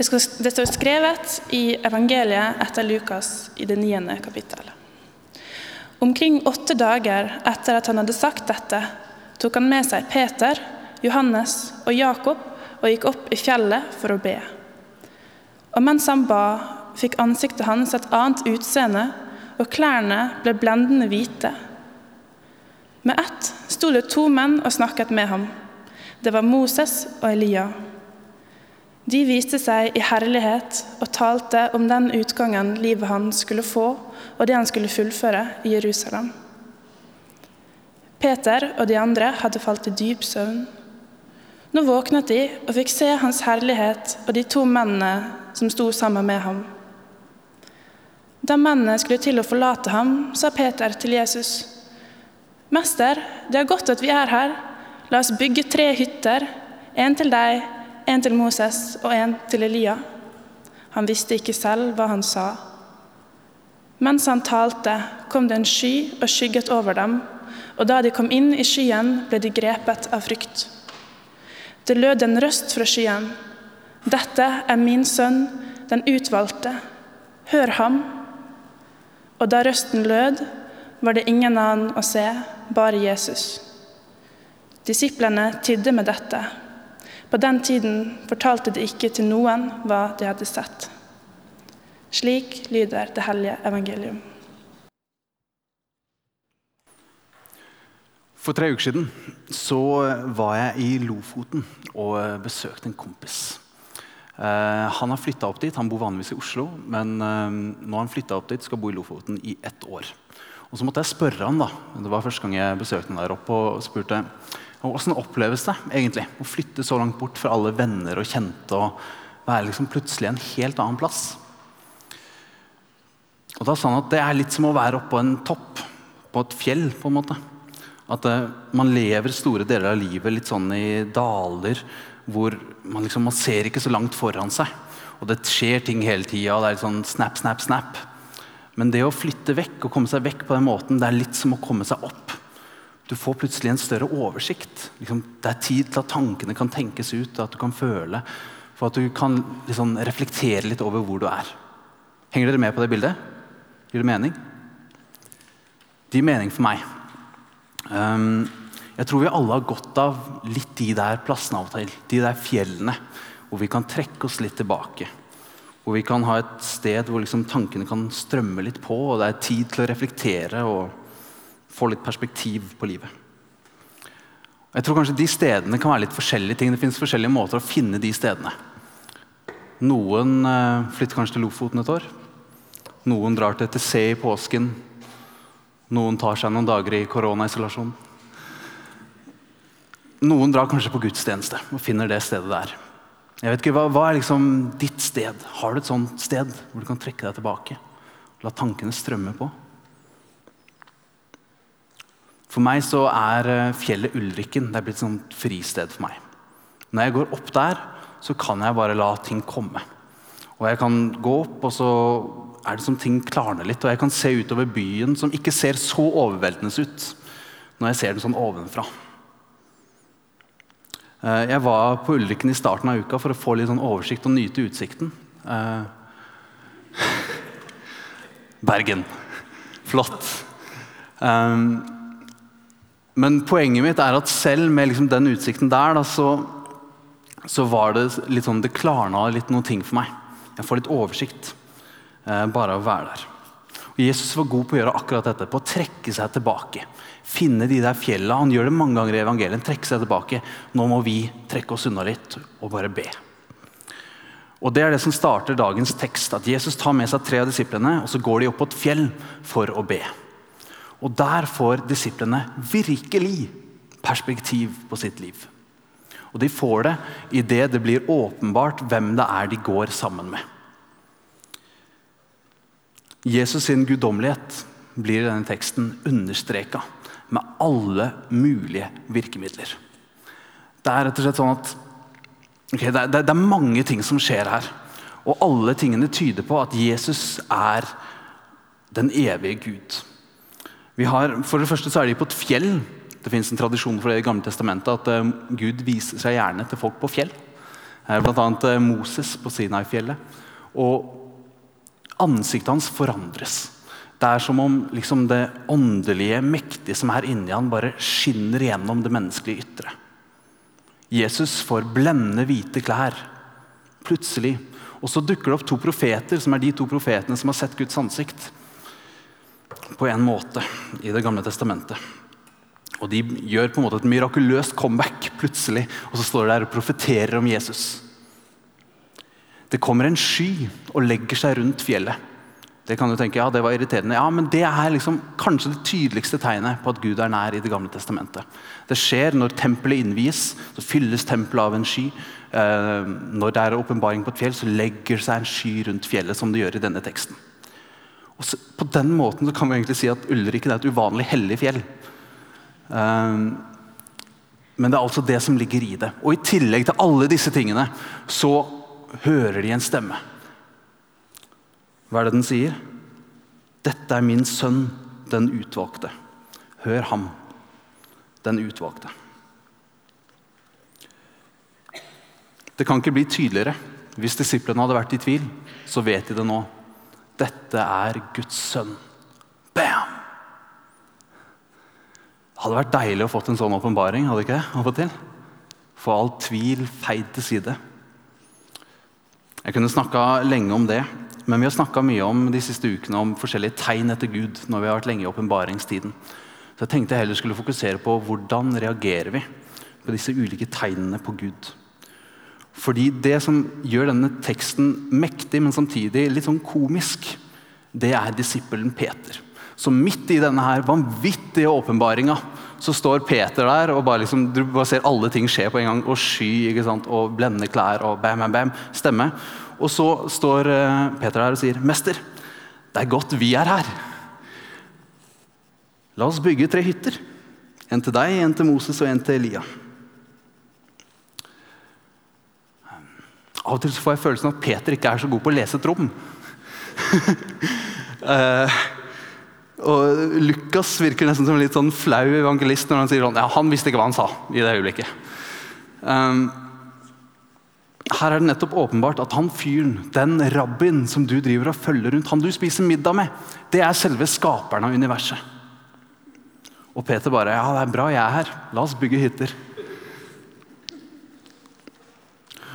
Det, skal, det står skrevet i evangeliet etter Lukas i det niende kapittelet. Omkring åtte dager etter at han hadde sagt dette, tok han med seg Peter, Johannes og Jakob og gikk opp i fjellet for å be. Og mens han ba, fikk ansiktet hans et annet utseende, og klærne ble blendende hvite. Med ett sto det to menn og snakket med ham. Det var Moses og Elia. De viste seg i herlighet og talte om den utgangen livet han skulle få, og det han skulle fullføre i Jerusalem. Peter og de andre hadde falt i dyp søvn. Nå våknet de og fikk se hans herlighet og de to mennene som sto sammen med ham. Da mennene skulle til å forlate ham, sa Peter til Jesus.: Mester, det er godt at vi er her. La oss bygge tre hytter, en til deg, en til Moses og en til Elia. Han visste ikke selv hva han sa. Mens han talte, kom det en sky og skygget over dem, og da de kom inn i skyen, ble de grepet av frykt. Det lød en røst fra skyen. Dette er min sønn, den utvalgte. Hør ham. Og da røsten lød, var det ingen annen å se, bare Jesus. Disiplene tidde med dette. På den tiden fortalte de ikke til noen hva de hadde sett. Slik lyder det hellige evangelium. For tre uker siden så var jeg i Lofoten og besøkte en kompis. Eh, han har flytta opp dit. Han bor vanligvis i Oslo, men eh, nå har han flytta opp dit, skal bo i Lofoten i ett år. Og Så måtte jeg spørre han da, det var første gang jeg besøkte han der oppe, og spurte hvordan oppleves det egentlig å flytte så langt bort fra alle venner og kjente og være liksom plutselig en helt annen plass. Og da sa han at Det er litt som å være oppå en topp, på et fjell. på en måte. At uh, Man lever store deler av livet litt sånn i daler hvor man, liksom, man ser ikke så langt foran seg. Og det skjer ting hele tida. Det er litt sånn snap, snap, snap. Men det å flytte vekk og komme seg vekk på den måten, det er litt som å komme seg opp. Du får plutselig en større oversikt. Liksom, det er tid til at tankene kan tenkes ut, at du kan føle. For at du kan liksom, reflektere litt over hvor du er. Henger dere med på det bildet? Gir det mening? Det gir mening for meg. Um, jeg tror vi alle har godt av litt de der plassene av og til. De der fjellene hvor vi kan trekke oss litt tilbake. Hvor vi kan ha et sted hvor liksom tankene kan strømme litt på, og det er tid til å reflektere og få litt perspektiv på livet. Jeg tror kanskje De stedene kan være litt forskjellige ting. Det finnes forskjellige måter å finne de stedene. Noen eh, flytter kanskje til Lofoten et år. Noen drar til ETC i påsken. Noen tar seg noen dager i koronaisolasjon. Noen drar kanskje på gudstjeneste og finner det stedet der. Jeg vet ikke, hva, hva, er liksom ditt sted? Har du et sånt sted hvor du kan trekke deg tilbake? La tankene strømme på? For meg så er eh, fjellet Ulrikken det er blitt et fristed for meg. Når jeg går opp der, så kan jeg bare la ting komme. Og jeg kan gå opp, og så er det som ting klarner litt. Og jeg kan se utover byen, som ikke ser så overveldende ut når jeg ser den sånn ovenfra. Eh, jeg var på Ulrikken i starten av uka for å få litt sånn oversikt og nyte utsikten. Eh, Bergen. Flott. Eh, men poenget mitt er at selv med liksom den utsikten der, da, så, så, var det litt sånn, det klarna litt noen ting for meg. Jeg får litt oversikt bare av å være der. Og Jesus var god på å gjøre akkurat dette, på å trekke seg tilbake finne de der fjella. Han gjør det mange ganger i evangelien. trekke seg tilbake. Nå må vi trekke oss unna litt og bare be. Og Det er det som starter dagens tekst. At Jesus tar med seg tre av disiplene, og så går de opp på et fjell for å be. Og Der får disiplene virkelig perspektiv på sitt liv. Og De får det idet det blir åpenbart hvem det er de går sammen med. Jesus sin guddommelighet blir i denne teksten understreka med alle mulige virkemidler. Det er rett og slett sånn at okay, det, er, det, er mange ting som skjer her. Og alle tingene tyder på at Jesus er den evige Gud. Har, for det første så er de på et fjell. Det fins en tradisjon for det i Gamle testamentet at uh, Gud viser seg gjerne til folk på fjell. Bl.a. Moses på Sinai-fjellet. Og ansiktet hans forandres. Det er som om liksom, det åndelige, mektige som er inni han, bare skinner gjennom det menneskelige ytre. Jesus får blendende hvite klær. Plutselig. Og så dukker det opp to profeter, som er de to profetene som har sett Guds ansikt. På en måte i Det gamle testamentet. Og De gjør på en måte et mirakuløst comeback plutselig, og så står de der og profeterer om Jesus. Det kommer en sky og legger seg rundt fjellet. Det kan du tenke, ja, det var irriterende. Ja, men det er liksom kanskje det tydeligste tegnet på at Gud er nær i Det gamle testamentet. Det skjer når tempelet innvies, så fylles tempelet av en sky. Eh, når det er åpenbaring på et fjell, så legger seg en sky rundt fjellet, som det gjør i denne teksten. Så, på den måten kan vi egentlig si at Ulriken er et uvanlig hellig fjell. Um, men det er altså det som ligger i det. Og i tillegg til alle disse tingene, så hører de en stemme. Hva er det den sier? Dette er min sønn, den utvalgte. Hør ham, den utvalgte. Det kan ikke bli tydeligere. Hvis disiplene hadde vært i tvil, så vet de det nå. Dette er Guds sønn. Bam! Det hadde vært deilig å fått en sånn åpenbaring. hadde ikke det, av og til? Få all tvil feid til side. Jeg kunne snakka lenge om det, men vi har snakka mye om de siste ukene om forskjellige tegn etter Gud. når vi har vært lenge i åpenbaringstiden. Så jeg tenkte jeg heller skulle fokusere på hvordan reagerer vi på disse ulike tegnene på Gud. Fordi Det som gjør denne teksten mektig, men samtidig litt sånn komisk, det er disippelen Peter. Så midt i denne her vanvittige åpenbaringa så står Peter der og bare liksom, du bare ser alle ting skje på en gang. Og sky ikke sant? og blendende klær og bam, bam, bam. Stemme. Og så står eh, Peter der og sier, 'Mester, det er godt vi er her.' La oss bygge tre hytter. En til deg, en til Moses og en til Elia. Av og til får jeg følelsen at Peter ikke er så god på å lese et rom. uh, og Lukas virker nesten som en litt sånn flau evangelist når han sier sånn, ja, han visste ikke hva han sa. i det øyeblikket. Um, her er det nettopp åpenbart at han fyren, den rabbien som du driver og følger rundt, han du spiser middag med, det er selve skaperen av universet. Og Peter bare Ja, det er bra jeg er her. La oss bygge hytter.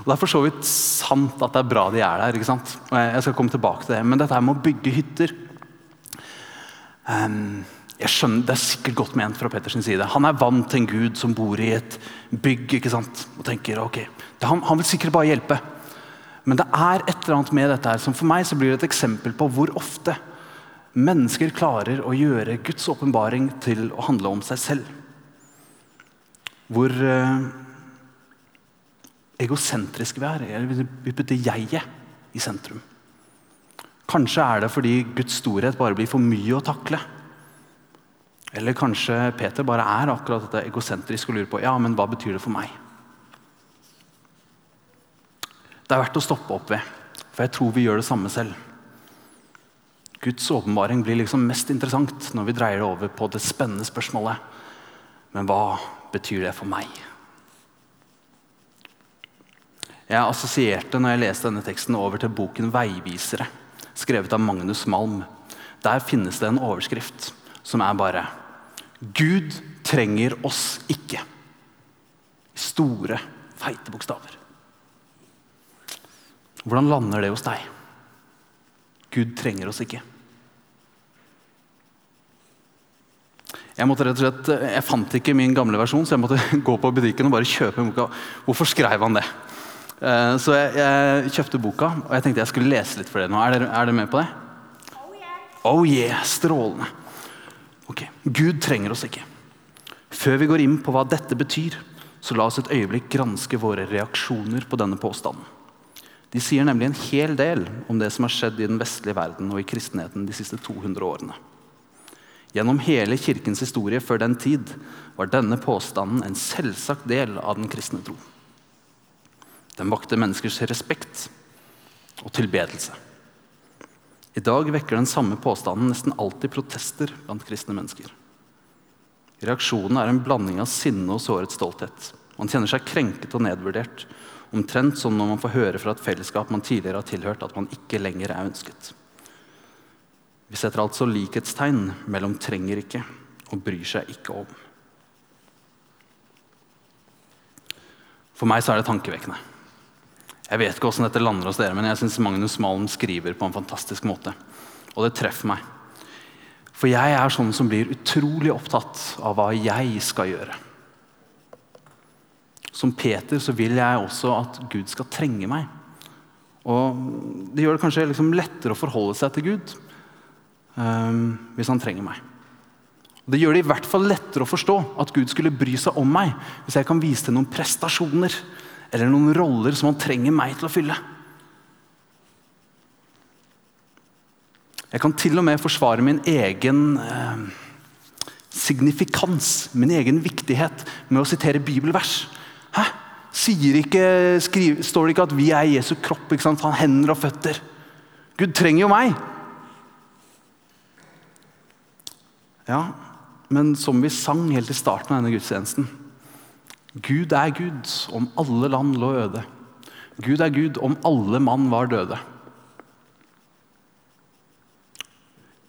Og Det er for så vidt sant at det er bra de er der. ikke sant? Jeg skal komme tilbake til det. Men dette med å bygge hytter um, jeg skjønner, Det er sikkert godt ment fra Petters side. Han er vant til en gud som bor i et bygg ikke sant? og tenker ok, han, han, vil sikkert bare hjelpe. Men det er et eller annet med dette her som for meg så blir det et eksempel på hvor ofte mennesker klarer å gjøre Guds åpenbaring til å handle om seg selv. Hvor uh, egosentriske vi er. Vi putter jeget i sentrum. Kanskje er det fordi Guds storhet bare blir for mye å takle. Eller kanskje Peter bare er akkurat dette egosentrisk og lurer på ja, men hva betyr det for meg. Det er verdt å stoppe opp ved, for jeg tror vi gjør det samme selv. Guds åpenbaring blir liksom mest interessant når vi dreier det over på det spennende spørsmålet Men hva betyr det for meg? Jeg assosierte når jeg leste denne teksten over til boken 'Veivisere', skrevet av Magnus Malm. Der finnes det en overskrift som er bare Gud trenger oss ikke. Store, feite bokstaver. Hvordan lander det hos deg? Gud trenger oss ikke. Jeg måtte rett og slett, jeg fant ikke min gamle versjon, så jeg måtte gå på butikken og bare kjøpe boka. Hvorfor skrev han det? Eh, så jeg, jeg kjøpte boka, og jeg tenkte jeg skulle lese litt for dere nå. Er dere, er dere med på det? Oh yeah. oh yeah, Strålende. Ok, Gud trenger oss ikke. Før vi går inn på hva dette betyr, så la oss et øyeblikk granske våre reaksjoner på denne påstanden. De sier nemlig en hel del om det som har skjedd i den vestlige verden og i kristenheten de siste 200 årene. Gjennom hele kirkens historie før den tid var denne påstanden en selvsagt del av den kristne tro. Den vakte menneskers respekt og tilbedelse. I dag vekker den samme påstanden nesten alltid protester blant kristne mennesker. Reaksjonen er en blanding av sinne og såret stolthet. Man kjenner seg krenket og nedvurdert. Omtrent som når man får høre fra et fellesskap man tidligere har tilhørt, at man ikke lenger er ønsket. Vi setter altså likhetstegn mellom 'trenger ikke' og 'bryr seg ikke om'. For meg så er det tankevekkende. Jeg vet ikke hvordan dette lander hos dere, men jeg syns Magnus Malm skriver på en fantastisk måte. Og det treffer meg. For jeg er sånn som blir utrolig opptatt av hva jeg skal gjøre. Som Peter så vil jeg også at Gud skal trenge meg. Og Det gjør det kanskje liksom lettere å forholde seg til Gud um, hvis han trenger meg. Det gjør det i hvert fall lettere å forstå at Gud skulle bry seg om meg hvis jeg kan vise til noen prestasjoner eller noen roller som han trenger meg til å fylle. Jeg kan til og med forsvare min egen eh, signifikans, min egen viktighet, med å sitere bibelvers. Hæ? Ikke, skriver, står det ikke at vi er Jesu kropp? ikke sant? Han hender og føtter. Gud trenger jo meg. Ja, men som vi sang helt i starten av denne gudstjenesten Gud er Gud om alle land lå øde. Gud er Gud om alle mann var døde.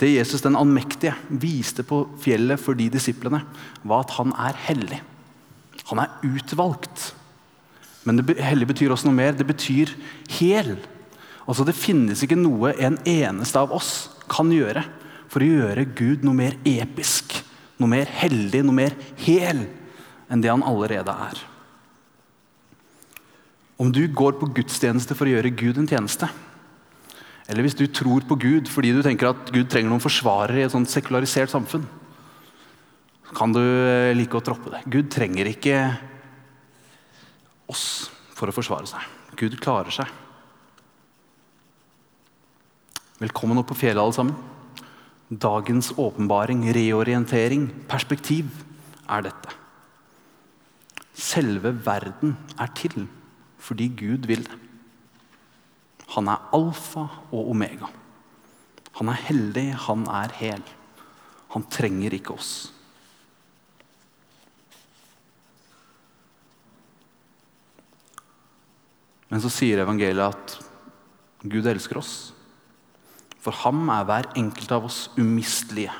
Det Jesus den allmektige viste på fjellet for de disiplene, var at han er hellig. Han er utvalgt. Men det, hellig betyr også noe mer. Det betyr hel. Altså Det finnes ikke noe en eneste av oss kan gjøre for å gjøre Gud noe mer episk, noe mer hellig, noe mer hel enn det han allerede er. Om du går på gudstjeneste for å gjøre Gud en tjeneste, eller hvis du tror på Gud fordi du tenker at Gud trenger noen forsvarere i et sånt sekularisert samfunn, så kan du eh, like godt droppe det. Gud trenger ikke oss for å forsvare seg. Gud klarer seg. Velkommen opp på fjellet, alle sammen. Dagens åpenbaring, reorientering, perspektiv er dette. Selve verden er til fordi Gud vil det. Han er alfa og omega. Han er hellig, han er hel. Han trenger ikke oss. Men så sier evangeliet at Gud elsker oss. For ham er hver enkelt av oss umistelige.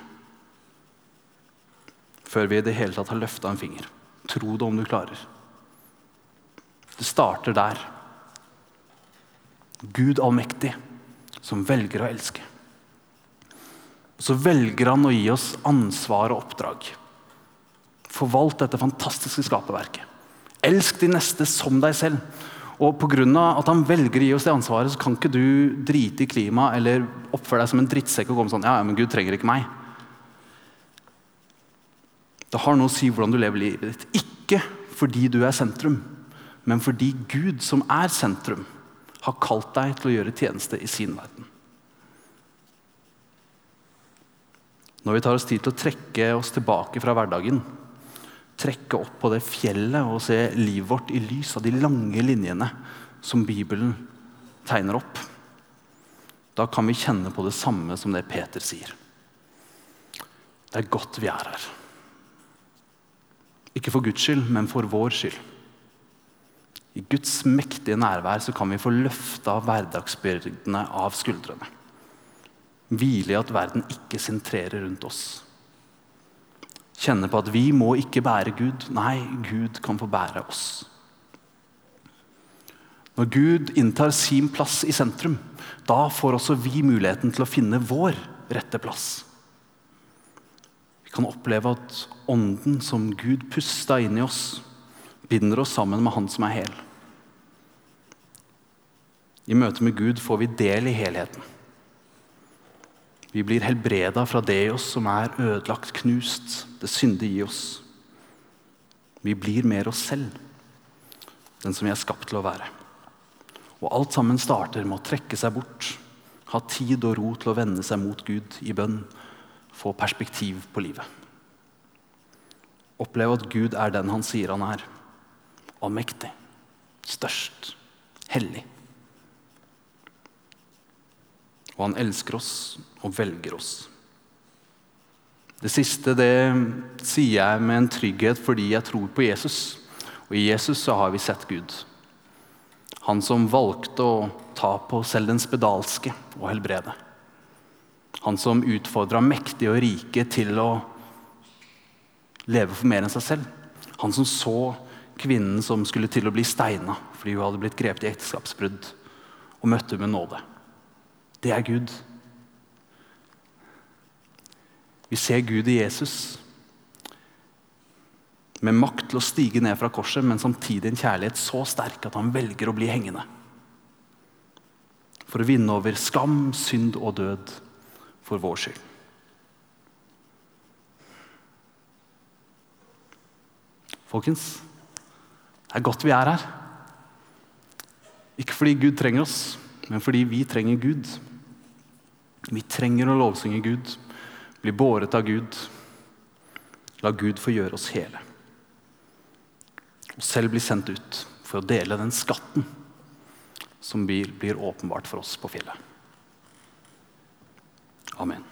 Før vi i det hele tatt har løfta en finger. Tro det om du klarer. Det starter der. Gud allmektig, som velger å elske. Så velger han å gi oss ansvar og oppdrag. Forvalt dette fantastiske skaperverket. Elsk de neste som deg selv. Og pga. at han velger å gi oss det ansvaret, så kan ikke du drite i klimaet eller oppføre deg som en drittsekk og komme sånn Ja, men Gud trenger ikke meg. Det har noe å si hvordan du lever livet ditt. Ikke fordi du er sentrum, men fordi Gud, som er sentrum, har kalt deg til å gjøre tjeneste i sin verden. Når vi tar oss tid til å trekke oss tilbake fra hverdagen, trekke opp på det fjellet og se livet vårt i lys av de lange linjene som Bibelen tegner opp. Da kan vi kjenne på det samme som det Peter sier. Det er godt vi er her. Ikke for Guds skyld, men for vår skyld. I Guds mektige nærvær så kan vi få løfta hverdagsbyrdene av skuldrene. Hvile i at verden ikke sentrerer rundt oss kjenne på at vi må ikke bære Gud. Nei, Gud kan få bære oss. Når Gud inntar sin plass i sentrum, da får også vi muligheten til å finne vår rette plass. Vi kan oppleve at ånden som Gud pusta inn i oss, binder oss sammen med Han som er hel. I møte med Gud får vi del i helheten. Vi blir helbreda fra det i oss som er ødelagt, knust, det syndige i oss. Vi blir mer oss selv, den som vi er skapt til å være. Og alt sammen starter med å trekke seg bort, ha tid og ro til å vende seg mot Gud i bønn, få perspektiv på livet. Oppleve at Gud er den han sier han er. Allmektig, størst, hellig. Og han elsker oss og velger oss. Det siste det sier jeg med en trygghet fordi jeg tror på Jesus. Og i Jesus så har vi sett Gud. Han som valgte å ta på selv den spedalske og helbrede. Han som utfordra mektige og rike til å leve for mer enn seg selv. Han som så kvinnen som skulle til å bli steina fordi hun hadde blitt grepet i ekteskapsbrudd, og møtte med nåde. Det er Gud. Vi ser Gud i Jesus med makt til å stige ned fra korset, men samtidig en kjærlighet så sterk at han velger å bli hengende. For å vinne over skam, synd og død for vår skyld. Folkens, det er godt vi er her. Ikke fordi Gud trenger oss, men fordi vi trenger Gud. Vi trenger å lovsynge Gud, bli båret av Gud. La Gud få gjøre oss hele og selv bli sendt ut for å dele den skatten som blir, åpenbart for oss på fjellet. Amen.